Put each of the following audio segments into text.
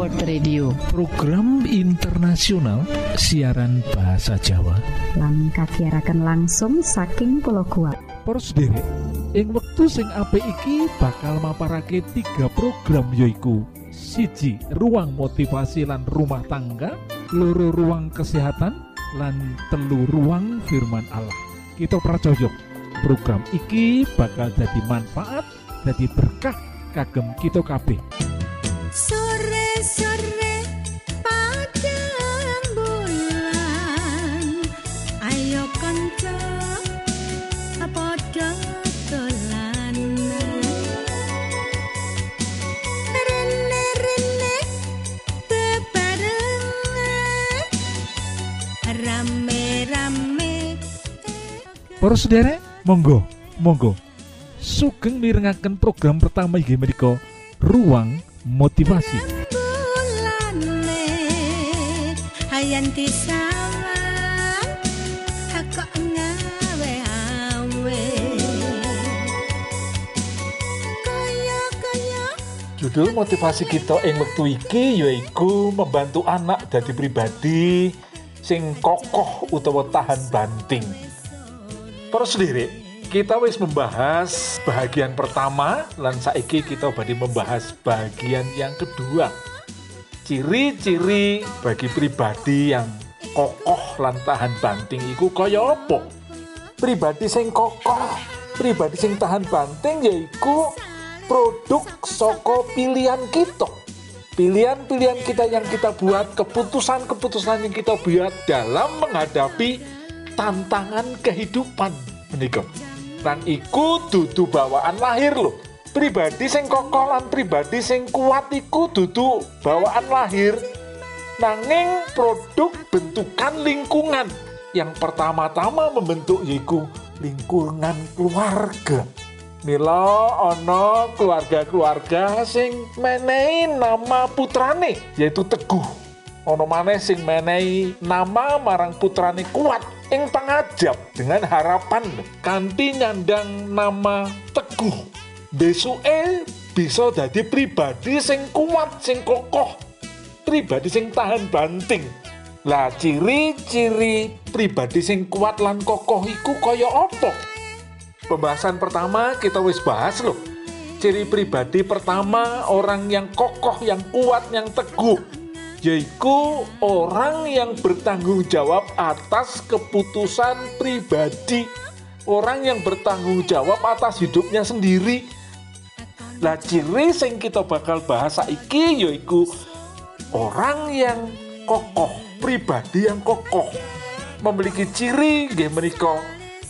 World Radio. Program internasional siaran bahasa Jawa. Kagiaraken langsung saking pulau kuat derek ing wektu sing apik iki bakal maparake tiga program yoiku siji ruang motivasi lan rumah tangga loro ruang kesehatan lan telu ruang firman Allah. Kita pracojok program iki bakal jadi manfaat jadi berkah kagem kita kabeh Para sederek, monggo, monggo. Sugeng mirengaken program pertama inggih menika Ruang Motivasi. Judul motivasi kita ing wektu iki yaiku membantu anak dadi pribadi sing kokoh utawa tahan banting. Para sendiri, kita wis membahas bagian pertama lan saiki kita badhe membahas bagian yang kedua. Ciri-ciri bagi pribadi yang kokoh lan tahan banting iku kaya apa? Pribadi sing kokoh, pribadi sing tahan banting yaiku produk soko pilihan kita. Pilihan-pilihan kita yang kita buat, keputusan-keputusan yang kita buat dalam menghadapi tantangan kehidupan menika. Lan iku dudu bawaan lahir loh. Pribadi sing kokoh lan pribadi sing kuat iku dudu bawaan lahir. Nanging produk bentukan lingkungan yang pertama-tama membentuk yaiku lingkungan keluarga. Mila ana keluarga-keluarga sing menehi nama putrane yaitu Teguh. Ana maneh sing menehi nama marang putrane kuat ing pangajap dengan harapan kanthi nyandang nama Teguh. Besuke bisa dadi pribadi sing kuat, sing kokoh, pribadi sing tahan banting. Lah ciri-ciri pribadi sing kuat lan kokoh iku kaya apa? Pembahasan pertama kita wis bahas loh. Ciri pribadi pertama orang yang kokoh, yang kuat, yang teguh yaitu orang yang bertanggung jawab atas keputusan pribadi. Orang yang bertanggung jawab atas hidupnya sendiri. Lah ciri sing kita bakal bahas saiki yaiku orang yang kokoh, pribadi yang kokoh. Memiliki ciri nggih menika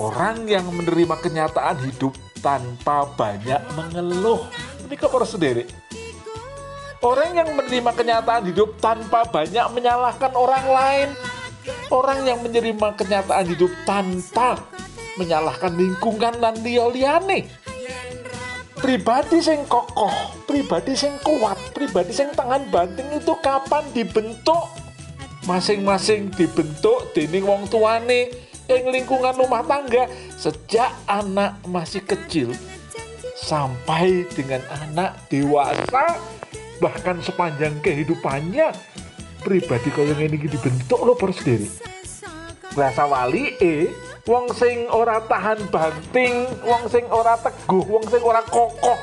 orang yang menerima kenyataan hidup tanpa banyak mengeluh. Menika para sendiri. Orang yang menerima kenyataan hidup tanpa banyak menyalahkan orang lain. Orang yang menerima kenyataan hidup tanpa menyalahkan lingkungan dan liya-liyane. Pribadi sing kokoh, pribadi sing kuat, pribadi sing tangan banting itu kapan dibentuk? Masing-masing dibentuk dening wong tuane ing lingkungan rumah tangga sejak anak masih kecil sampai dengan anak dewasa bahkan sepanjang kehidupannya pribadi ngene iki dibentuk lo sendiri Rasa wali e wong sing ora tahan banting wong sing ora teguh wong sing ora kokoh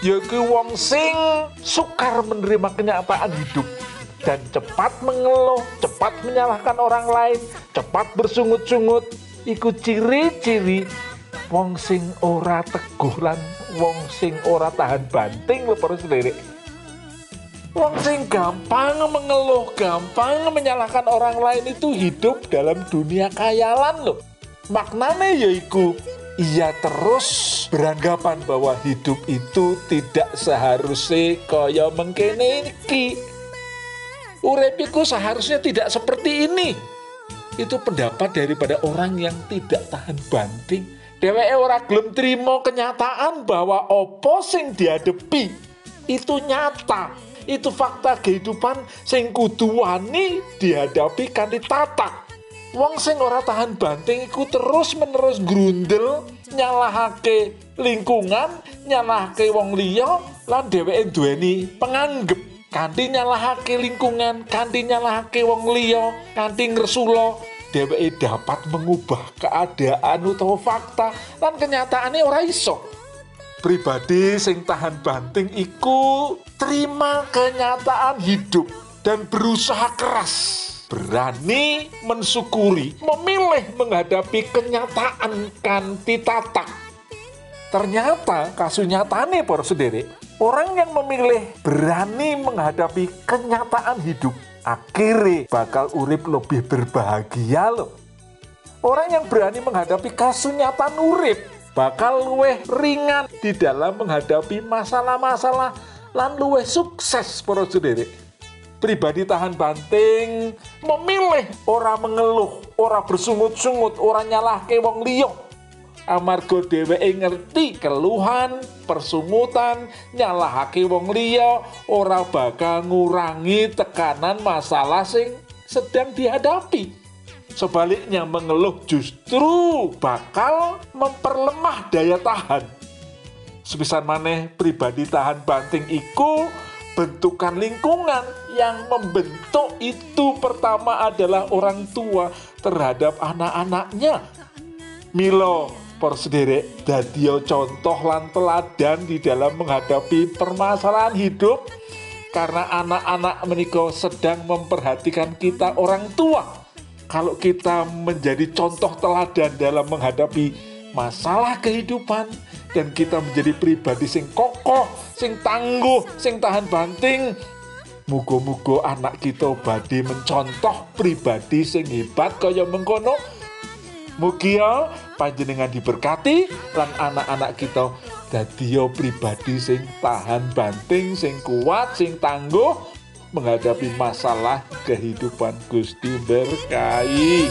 yaiku wong sing sukar menerima kenyataan hidup dan cepat mengeluh, cepat menyalahkan orang lain, cepat bersungut-sungut. Iku ciri-ciri wong sing ora teguh lan wong sing ora tahan banting lho para sendiri. Wong sing gampang mengeluh, gampang menyalahkan orang lain itu hidup dalam dunia kayalan loh. Maknanya yaiku ia terus beranggapan bahwa hidup itu tidak seharusnya kaya mengkene iki. Urepiku seharusnya tidak seperti ini. Itu pendapat daripada orang yang tidak tahan banting. Dheweke ora gelem trimo kenyataan bahwa opo sing dihadapi itu nyata. Itu fakta kehidupan sing kudu wani dihadapi kanthi tata. Wong sing ora tahan banting iku terus menerus grundel nyalahake lingkungan, nyalahake wong liya lan dheweke duweni penganggep. Kanthi nyalahake lingkungan kanthi nyalahake wong liya kanthi ngresula dheweke dapat mengubah keadaan utawa fakta lan kenyataane ora iso. Pribadi sing tahan banting iku terima kenyataan hidup dan berusaha keras berani mensyukuri memilih menghadapi kenyataan kanti tatak ternyata kasunyatane para sendiri orang yang memilih berani menghadapi kenyataan hidup akhirnya bakal urip lebih berbahagia loh. Orang yang berani menghadapi kasunyataan urip bakal luweh ringan di dalam menghadapi masalah-masalah lan luweh sukses para sendiri pribadi tahan banting memilih ora mengeluh ora bersungut-sungut ora nyalahke wong liya. Amarga dheweke ngerti keluhan persungutan nyalahake wong liya ora bakal ngurangi tekanan masalah sing sedang dihadapi. Sebaliknya mengeluh justru bakal memperlemah daya tahan. Sepisan maneh pribadi tahan banting iku bentukan lingkungan yang membentuk itu pertama adalah orang tua terhadap anak-anaknya. Milo persederek dadio contoh lan teladan di dalam menghadapi permasalahan hidup. Karena anak-anak menikah sedang memperhatikan kita orang tua. Kalau kita menjadi contoh teladan dalam menghadapi masalah kehidupan dan kita menjadi pribadi sing kokoh, sing tangguh, sing tahan banting. Mugo-mugo anak kita badhe mencontoh pribadi sing hebat kaya mengkono. Mugia panjenengan diberkati lan anak-anak kita dadi pribadi sing tahan banting, sing kuat, sing tangguh menghadapi masalah kehidupan Gusti berkahi.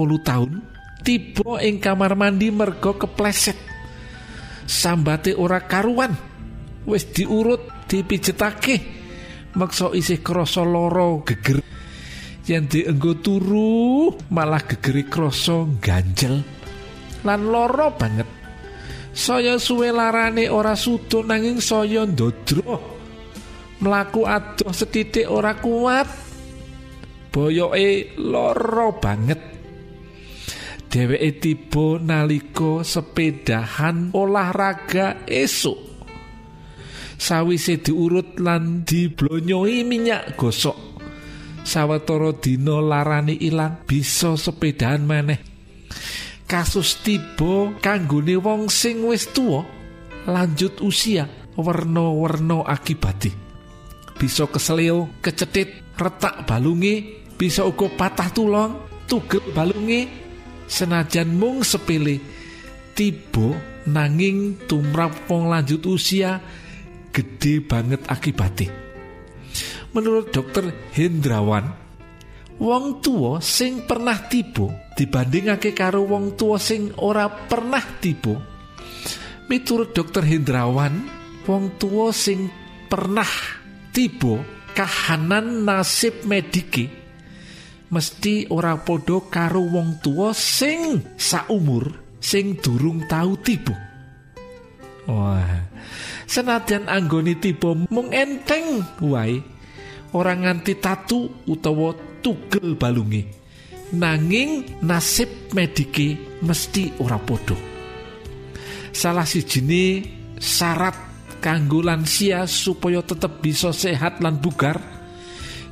puluh tahun tiba ing kamar mandi merga kepleset. Sambate ora karuan. Wis diurut dipijetake. Maksa isih krasa lara geger. Yen dienggo turu malah gegeri krasa ganjel. Lan lara banget. Saya suwe larane ora sudo nanging saya ndodro. Mlaku adoh setitik ora kuat. Boyoke lara banget dheweke tiba nalika sepedahan olahraga esuk. Sawise diurut lan diblonyoi minyak gosok. Sawetara dina larane ilang bisa sepedahan maneh. Kasus tiba kanggone wong sing wis tuwa lanjut usia werna-werna akibate. Bisa keseleo kecetit retak balunge bisa uga patah tulung tugel balunge senajan mung sepele tiba nanging tumrap wong lanjut usia gede banget akibatnya menurut dokter Hendrawan wong tua sing pernah tiba dibandingake karo wong tua sing ora pernah tiba. Miturut dokter Hendrawan wong tua sing pernah tiba kahanan nasib medike mesti ora podo karo wong tua sing saumur sing durung tau tiba. Wah senadyan anggone tiba mung enteng wae. Ora nganti tatu utawa tugel balunge. Nanging nasib medike mesti ora podo salah sijine syarat kanggo lansia supaya tetep bisa sehat lan bugar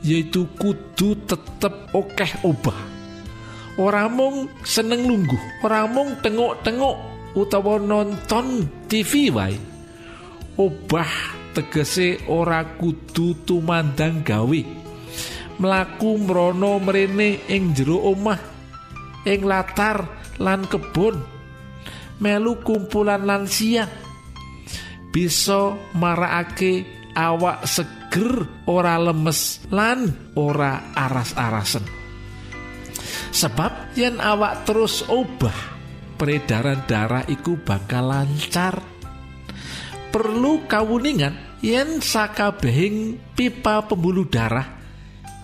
yaitu kudu tetep okeh obah. Ora mung seneng lungguh ora mung tengok-tengok utawa nonton TV wae. Obah tegese ora kudu tumandang gawe. Mlaku mrono mrene ing jero omah ing latar lan kebon. Melu kumpulan lansia bisa marakake awak seger ora lemes lan ora aras-arasen. Sebab yen awak terus obah peredaran darah iku bakal lancar. Perlu kawuningan yen sakabehing pipa pembuluh darah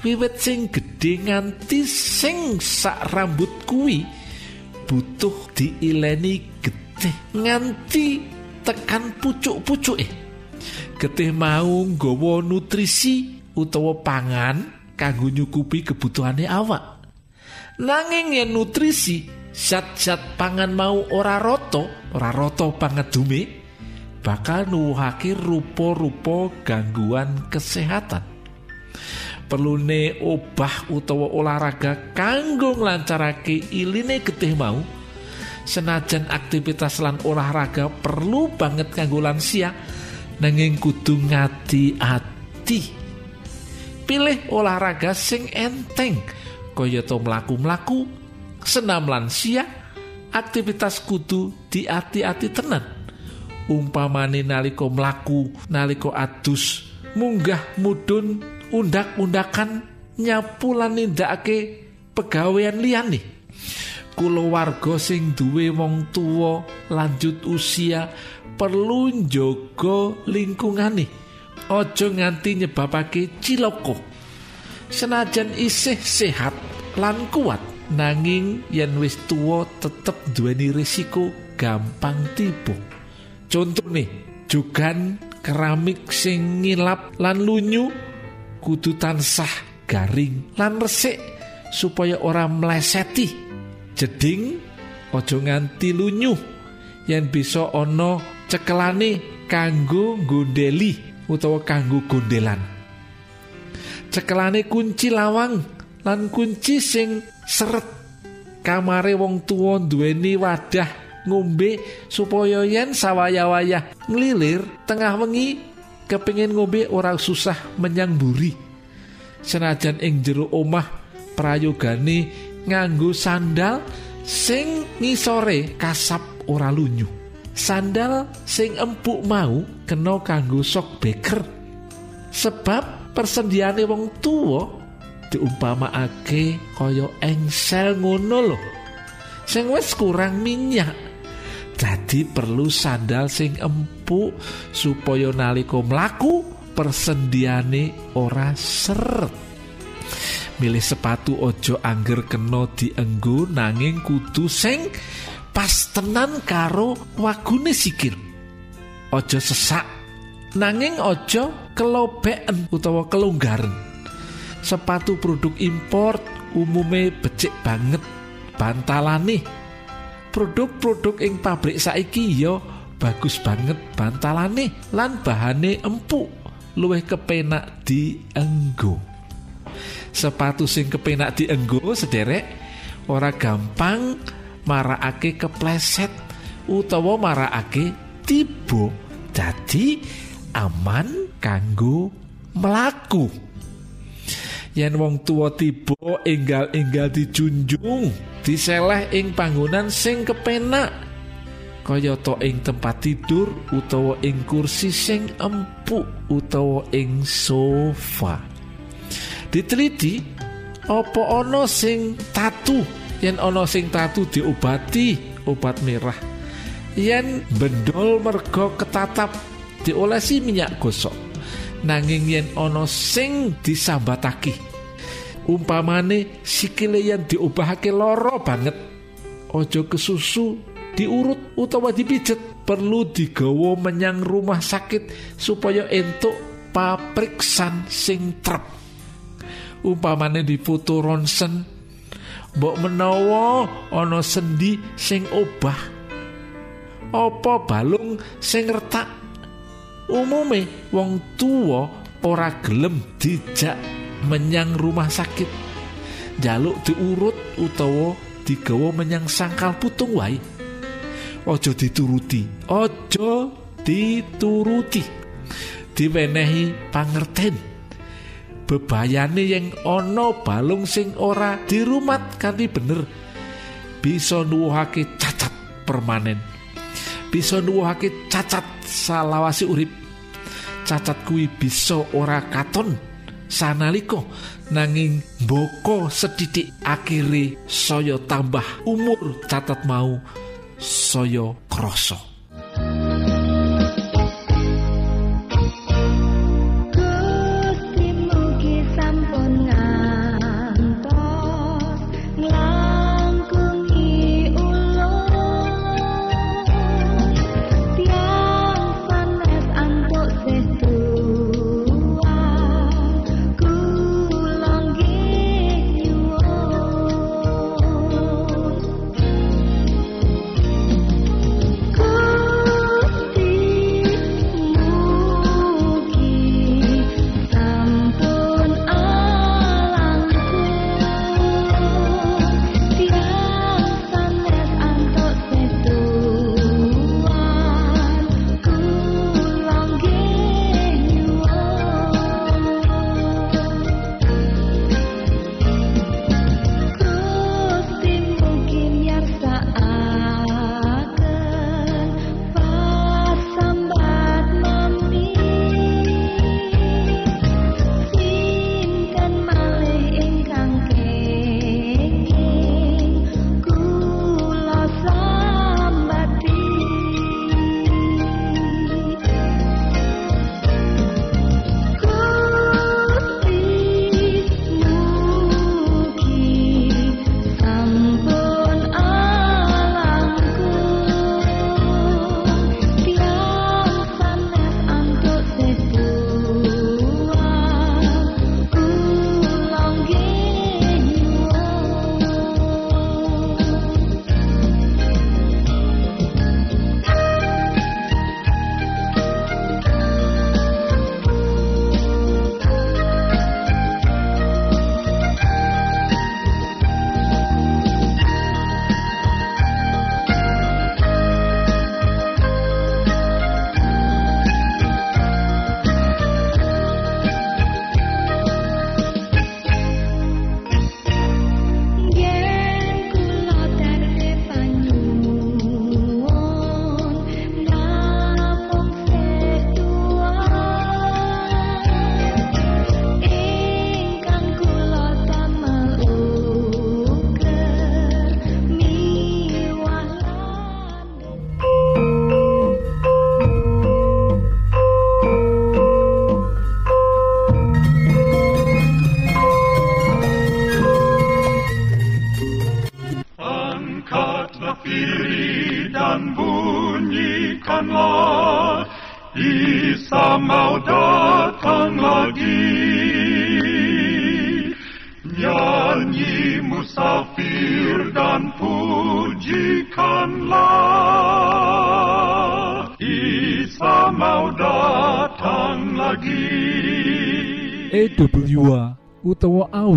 wiwit sing gedhe nganti sing sak rambut kuwi butuh diileni getih nganti tekan pucuk-pucuke getih mau nggawa nutrisi utawa pangan kanggo nyukupi kebutuhane awak. Nanging yen nutrisi zat-zat pangan mau ora roto ora roto pangedume bakal nuwuhake rupa-rupa gangguan kesehatan. Perlune obah utawa olahraga kanggo nglancarake iline getih mau senajan aktivitas lan olahraga perlu banget kanggo lansia nanging kudu ngati-ati pilih olahraga sing enteng kayata mlaku-mlaku senam lansia aktivitas kudu diati-ati tenan. Umpamane nalika mlaku nalika adus munggah mudhun undak-undakan nyapu lan nindakake pegawean liyane. Kulawarga sing duwe wong tuwa lanjut usia perlu njaga lingkungane. Aja nganti nyebabake ciloko senajan isih sehat lan kuat nanging yen wis tuwa tetep duweni risiko gampang tiba contoh nih jugan keramik sing ngilap lan lunyu kudu tansah garing lan resik supaya ora mleseti. Jeding aja nganti lunyu yen bisa ana cekelane kanggo gondeli utawa kanggo gondelan. Cekelane kunci lawang lan kunci sing seret. Kamare wong tuwa duweni wadah ngombe supaya yen sawaya-wayah nglilir tengah wengi kepingin ngombe ora susah menyang buri senajan ing jero omah prayogane nganggo sandal sing ngisore kasap ora lunyu sandal sing empuk mau kena kanggo sok beker sebab persendiane wong tuwa diumpamakake kaya engsel ngono lho sing wis kurang minyak Dadi perlu sandal sing empuk supaya nalika mlaku persendiane ora seret. Milih sepatu ojo angger kena dienggo nanging kudu sing pas tenan karo wagune sikil. Ojo sesak nanging ojo kelobeken utawa kelonggaran. Sepatu produk import umume becik banget bantalane. produk-produk ing pabrik saiki ya bagus banget bantalane lan bahane empuk luwih kepenak dienggo sepatu sing kepenak dienggo sederek ora gampang marakake kepleset utawa marakake tiba. Dadi aman kanggo melaku yen wong tua tiba enggal-enggal dijunjung diseleh ing panggonan sing kepenak. Kayata ing tempat tidur utawa ing kursi sing empuk utawa ing sofa. Diteliti apa ana sing tatu yen ana sing tatu diobati obat merah. Yen bendol mergo ketatap diolesi minyak gosok. Nanging yen ana sing disambatake umpamane sikile yen diobahake loro banget ojo kesusu diurut utawa dipijet perlu digawa menyang rumah sakit supaya entuk papriksan sing trep. Umpamane difoto ronsen mbok menawa ana sendi sing obah apa balung sing retak? Umume wong tuwa ora gelem dijak menyang rumah sakit. Jaluk diurut utawa digawa menyang sangkal putung wae. Ojo dituruti ojo dituruti. Diwenehi pangerten bebayane yang ana balung sing ora dirumat kanthi bener. Bisa nuwuhake cacat permanen. Bisa nuwuhake cacat salawasi urip. Cacat kuwi bisa ora katon sanalika nanging mboko sedidik akhire saya tambah umur catat mau saya krasa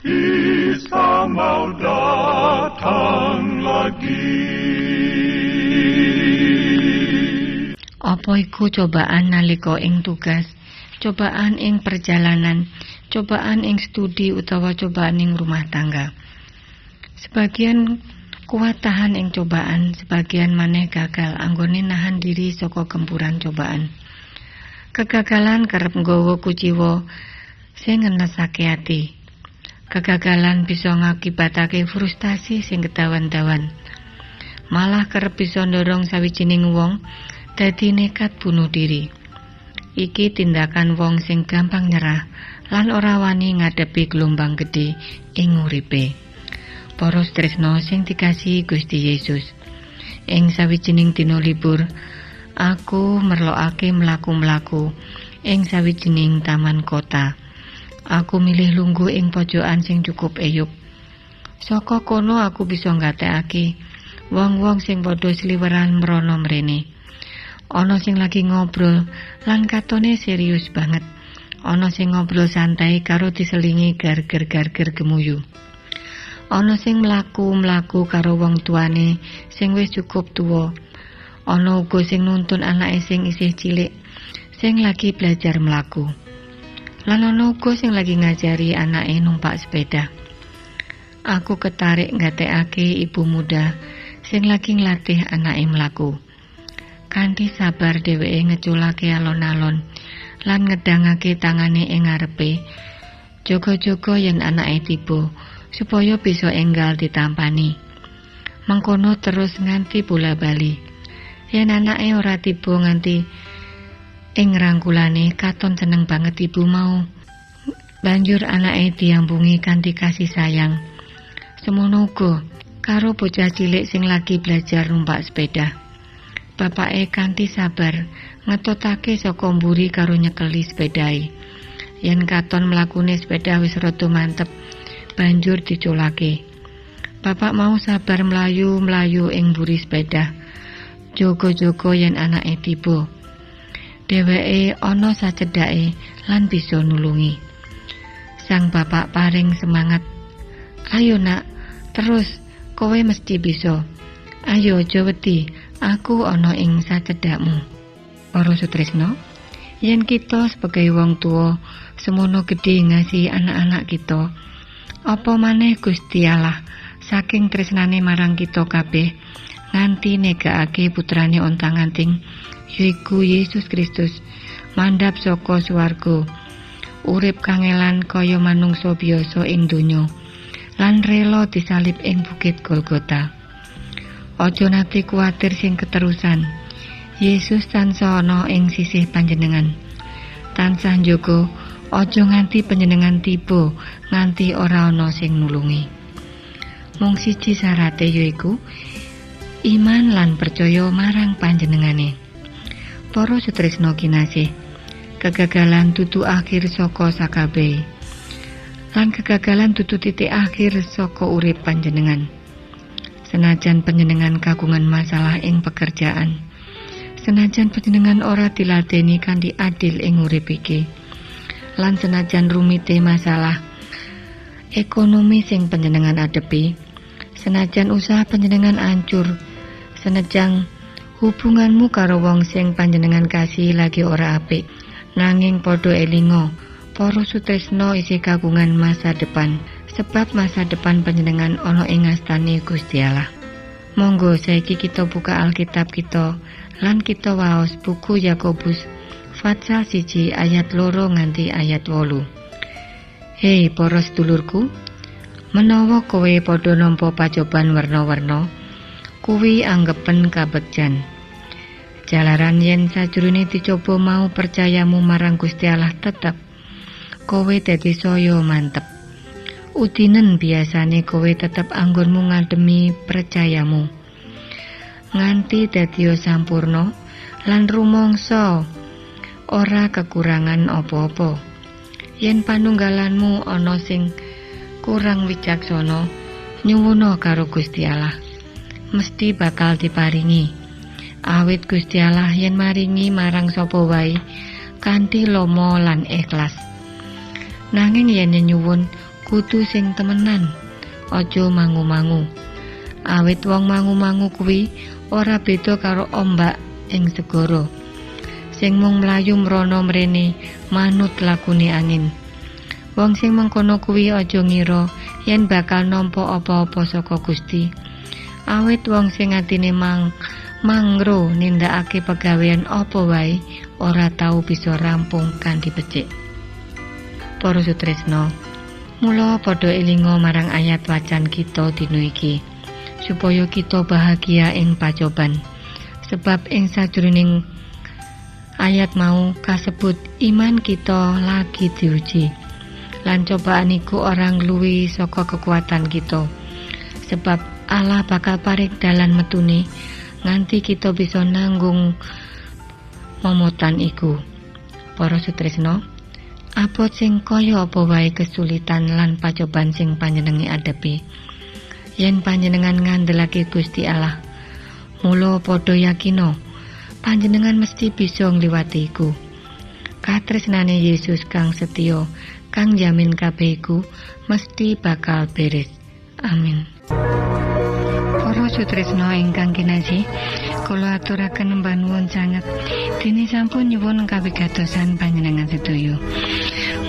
Isa mau datang lagi. Apa iku cobaan nalika ing tugas, cobaan ing perjalanan, cobaan ing studi utawa cobaan ing rumah tangga. Sebagian kuat tahan ing cobaan, sebagian maneh gagal anggone nahan diri saka gempuran cobaan. Kegagalan kerep nggawa kuciwa sing ngenesake ati. Kegagalan bisa ngakibatake frustasi sing kedawan-dawan. Malah kerep bisa ndorong sawijining wong dadi nekat bunuh diri. Iki tindakan wong sing gampang nyerah lan ora wani ngadepi gelombang gedhe ing uripe. Para tresno sing dikasihi Gusti Yesus. Ing sawijining dina libur, aku merlokake mlaku-mlaku ing sawijining taman kota. Aku milih lungguh ing pojokan sing cukup eyup. Saka kono aku bisa nggatekake wong-wong sing padha sliweran mrono mrene. Ana sing lagi ngobrol lan katone serius banget. Ana sing ngobrol santai karo diselingi garger-garger gemuyu. Ana sing mlaku-mlaku karo wong tuane sing wis cukup tuwa. Ana uga sing nuntun anake sing isih cilik sing lagi belajar mlaku. Lan ana uga sing lagi ngajari anake numpak sepeda. Aku ketarik nggatekake ibu muda sing lagi nglatih anake mlaku. Kanthi sabar dheweke ngeculake alon-alon lan ngedangake tangane ing ngarepe. Jogo-jogo yen anake tiba supaya bisa enggal ditampani. Mengkono terus nganti bola bali. Yen anake ora tiba nganti ing rangkulane katon seneng banget ibu mau. Banjur anake diambungi kanthi kasih sayang. Semono karo bocah cilik sing lagi belajar numpak sepeda. Bapake kanthi sabar ngetotake saka mburi karo nyekeli sepedae. Yen katon mlakune sepeda wis rada mantep, banjur diculake. Bapak mau sabar mlayu-mlayu ing mburi sepeda. Jogo-jogo yen anake tiba. Dheweke ana sacedhake lan bisa nulungi. Sang bapak paring semangat. Ayo nak, terus kowe mesti bisa. Ayo aja wedi, aku ana ing sacedhakmu. Para Sutrisno, yen kita sebagai wong tua semono gede ngasihi anak-anak kita, apa maneh Gusti Allah saking tresnane marang kita kabeh nganti negakake putrane ontang-anting yaiku Yesus Kristus mandhap saka swarga urip kangelan kaya manungsa biasa ing donya lan rela disalib ing bukit Golgota. Aja nate kuwatir sing keterusan Yesus tansah ana ing sisih panjenengan. Tansah njogo aja nganti panjenengan tiba nganti ora ana sing nulungi. Mung siji syarate yaiku iman lan percaya marang panjenengane. Para sutrisno kinasih kegagalan tutu akhir saka sakabehe lan kegagalan tutu titik akhir saka urip panjenengan. Senajan panjenengan kagungan masalah ing pekerjaan senajan panjenengan ora diladeni kanthi adil ing urip iki lan senajan rumite masalah ekonomi sing panjenengan adepi senajan usaha panjenengan ancur senajan hubunganmu karo wong sing panjenengan kasih lagi ora apik nanging padha elingo para sutresno isi kagungan masa depan sebab masa depan panjenengan ana ing ngastane Gusti Allah Monggo saiki kita buka Alkitab kita lan kita waos buku Yakobus Fatsal siji ayat loro nganti ayat wolu. Hei para sedulurku, menawa kowe padha nampa pacoban werna-werna, kuwi anggepen kabegjan. Jalaran yen sajroné dicoba mau percayamu marang Gusti Allah tetep, kowe dadi saya mantep. Udinen biasane kowe tetep anggonmu ngademi percayamu. Nganti dadi sampurna lan rumangsa ora kekurangan apa-apa. yen panunggalanmu ana sing kurang wicaksana nyuwuna karo Gusti Allah mesti bakal diparingi. Awit Gusti Allah yen maringi marang sapa wae kanthi lomo lan ikhlas. Nanging yen nyuwun kudu sing temenan aja mangu-mangu. Awit wong mangu-mangu kuwi ora beda karo ombak ing segara. Sing mung mlayu mrono mrene manut lakune angin. Wong sing mengkono kuwi aja ngira yen bakal nampa apa-apa saka Gusti awit wong sing atine mang mangro nindakake pegawean apa wae ora tau bisa rampung kanthi becik. Para sutresno mula padha elinga marang ayat wacan kita dina iki supaya kita bahagia ing pacoban. Sebab ing sajroning ayat mau kasebut iman kita lagi diuji. Lan cobaan iku orang luwi saka kekuatan kita. Sebab Allah bakal paring dalan metune nganti kita bisa nanggung momotan iku. Para sutresno abot sing kaya apa wae kesulitan lan pacoban sing panjenengi adepi? Yen panjenengan ngandelake Gusti Allah mula padha yakino panjenengan mesti bisa ngliwati iku. Katresnane Yesus kang setya kang jamin kabeh iku mesti bakal beres. Amin Para sutresna ingkang kinasih, kula aturaken mbah nuwun sanget dene sampun nyuwun kawigatosan panjenengan sedaya.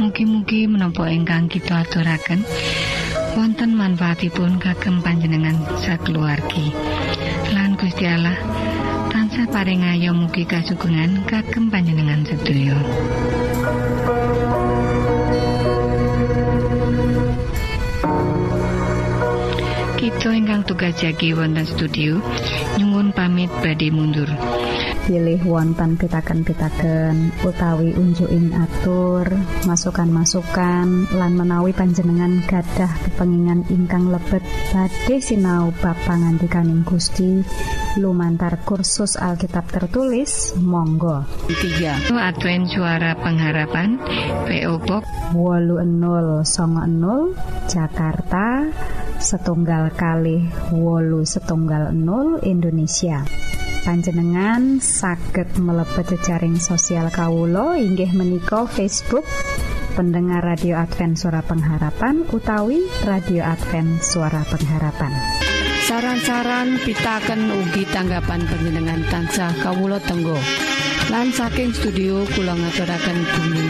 Mugi-mugi menapa ingkang kita aturaken wonten manfaatipun kagem panjenengan sakeluargi. Lan Gusti Allah tansah paring ayo mugi kasugengan kagem panjenengan sedaya. Kita ingkang tugas jagi wonten studio nyuwun pamit badhe mundur. pilih wonten pitaken-pitaken utawi unjuking atur masukan-masukan lan menawi panjenengan gadah kepengingan ingkang lebet badhe sinau bab pangantikaning Gusti. Lumantar kursus Alkitab tertulis Monggo. 3 Advent Suara Pengharapan PO Box 00 Jakarta setunggal kali wolu setunggal 0 Indonesia. Panjenengan saged mlebet jejaring sosial Kawulo inggih menika Facebook pendengar radio Advent suara pengharapan utawi radio Advent suara pengharapan. Saran-saran pitaken ugi tanggapan panjenengan tansah kawulo tenggo. Lan saking studio kula ngaturaken bumi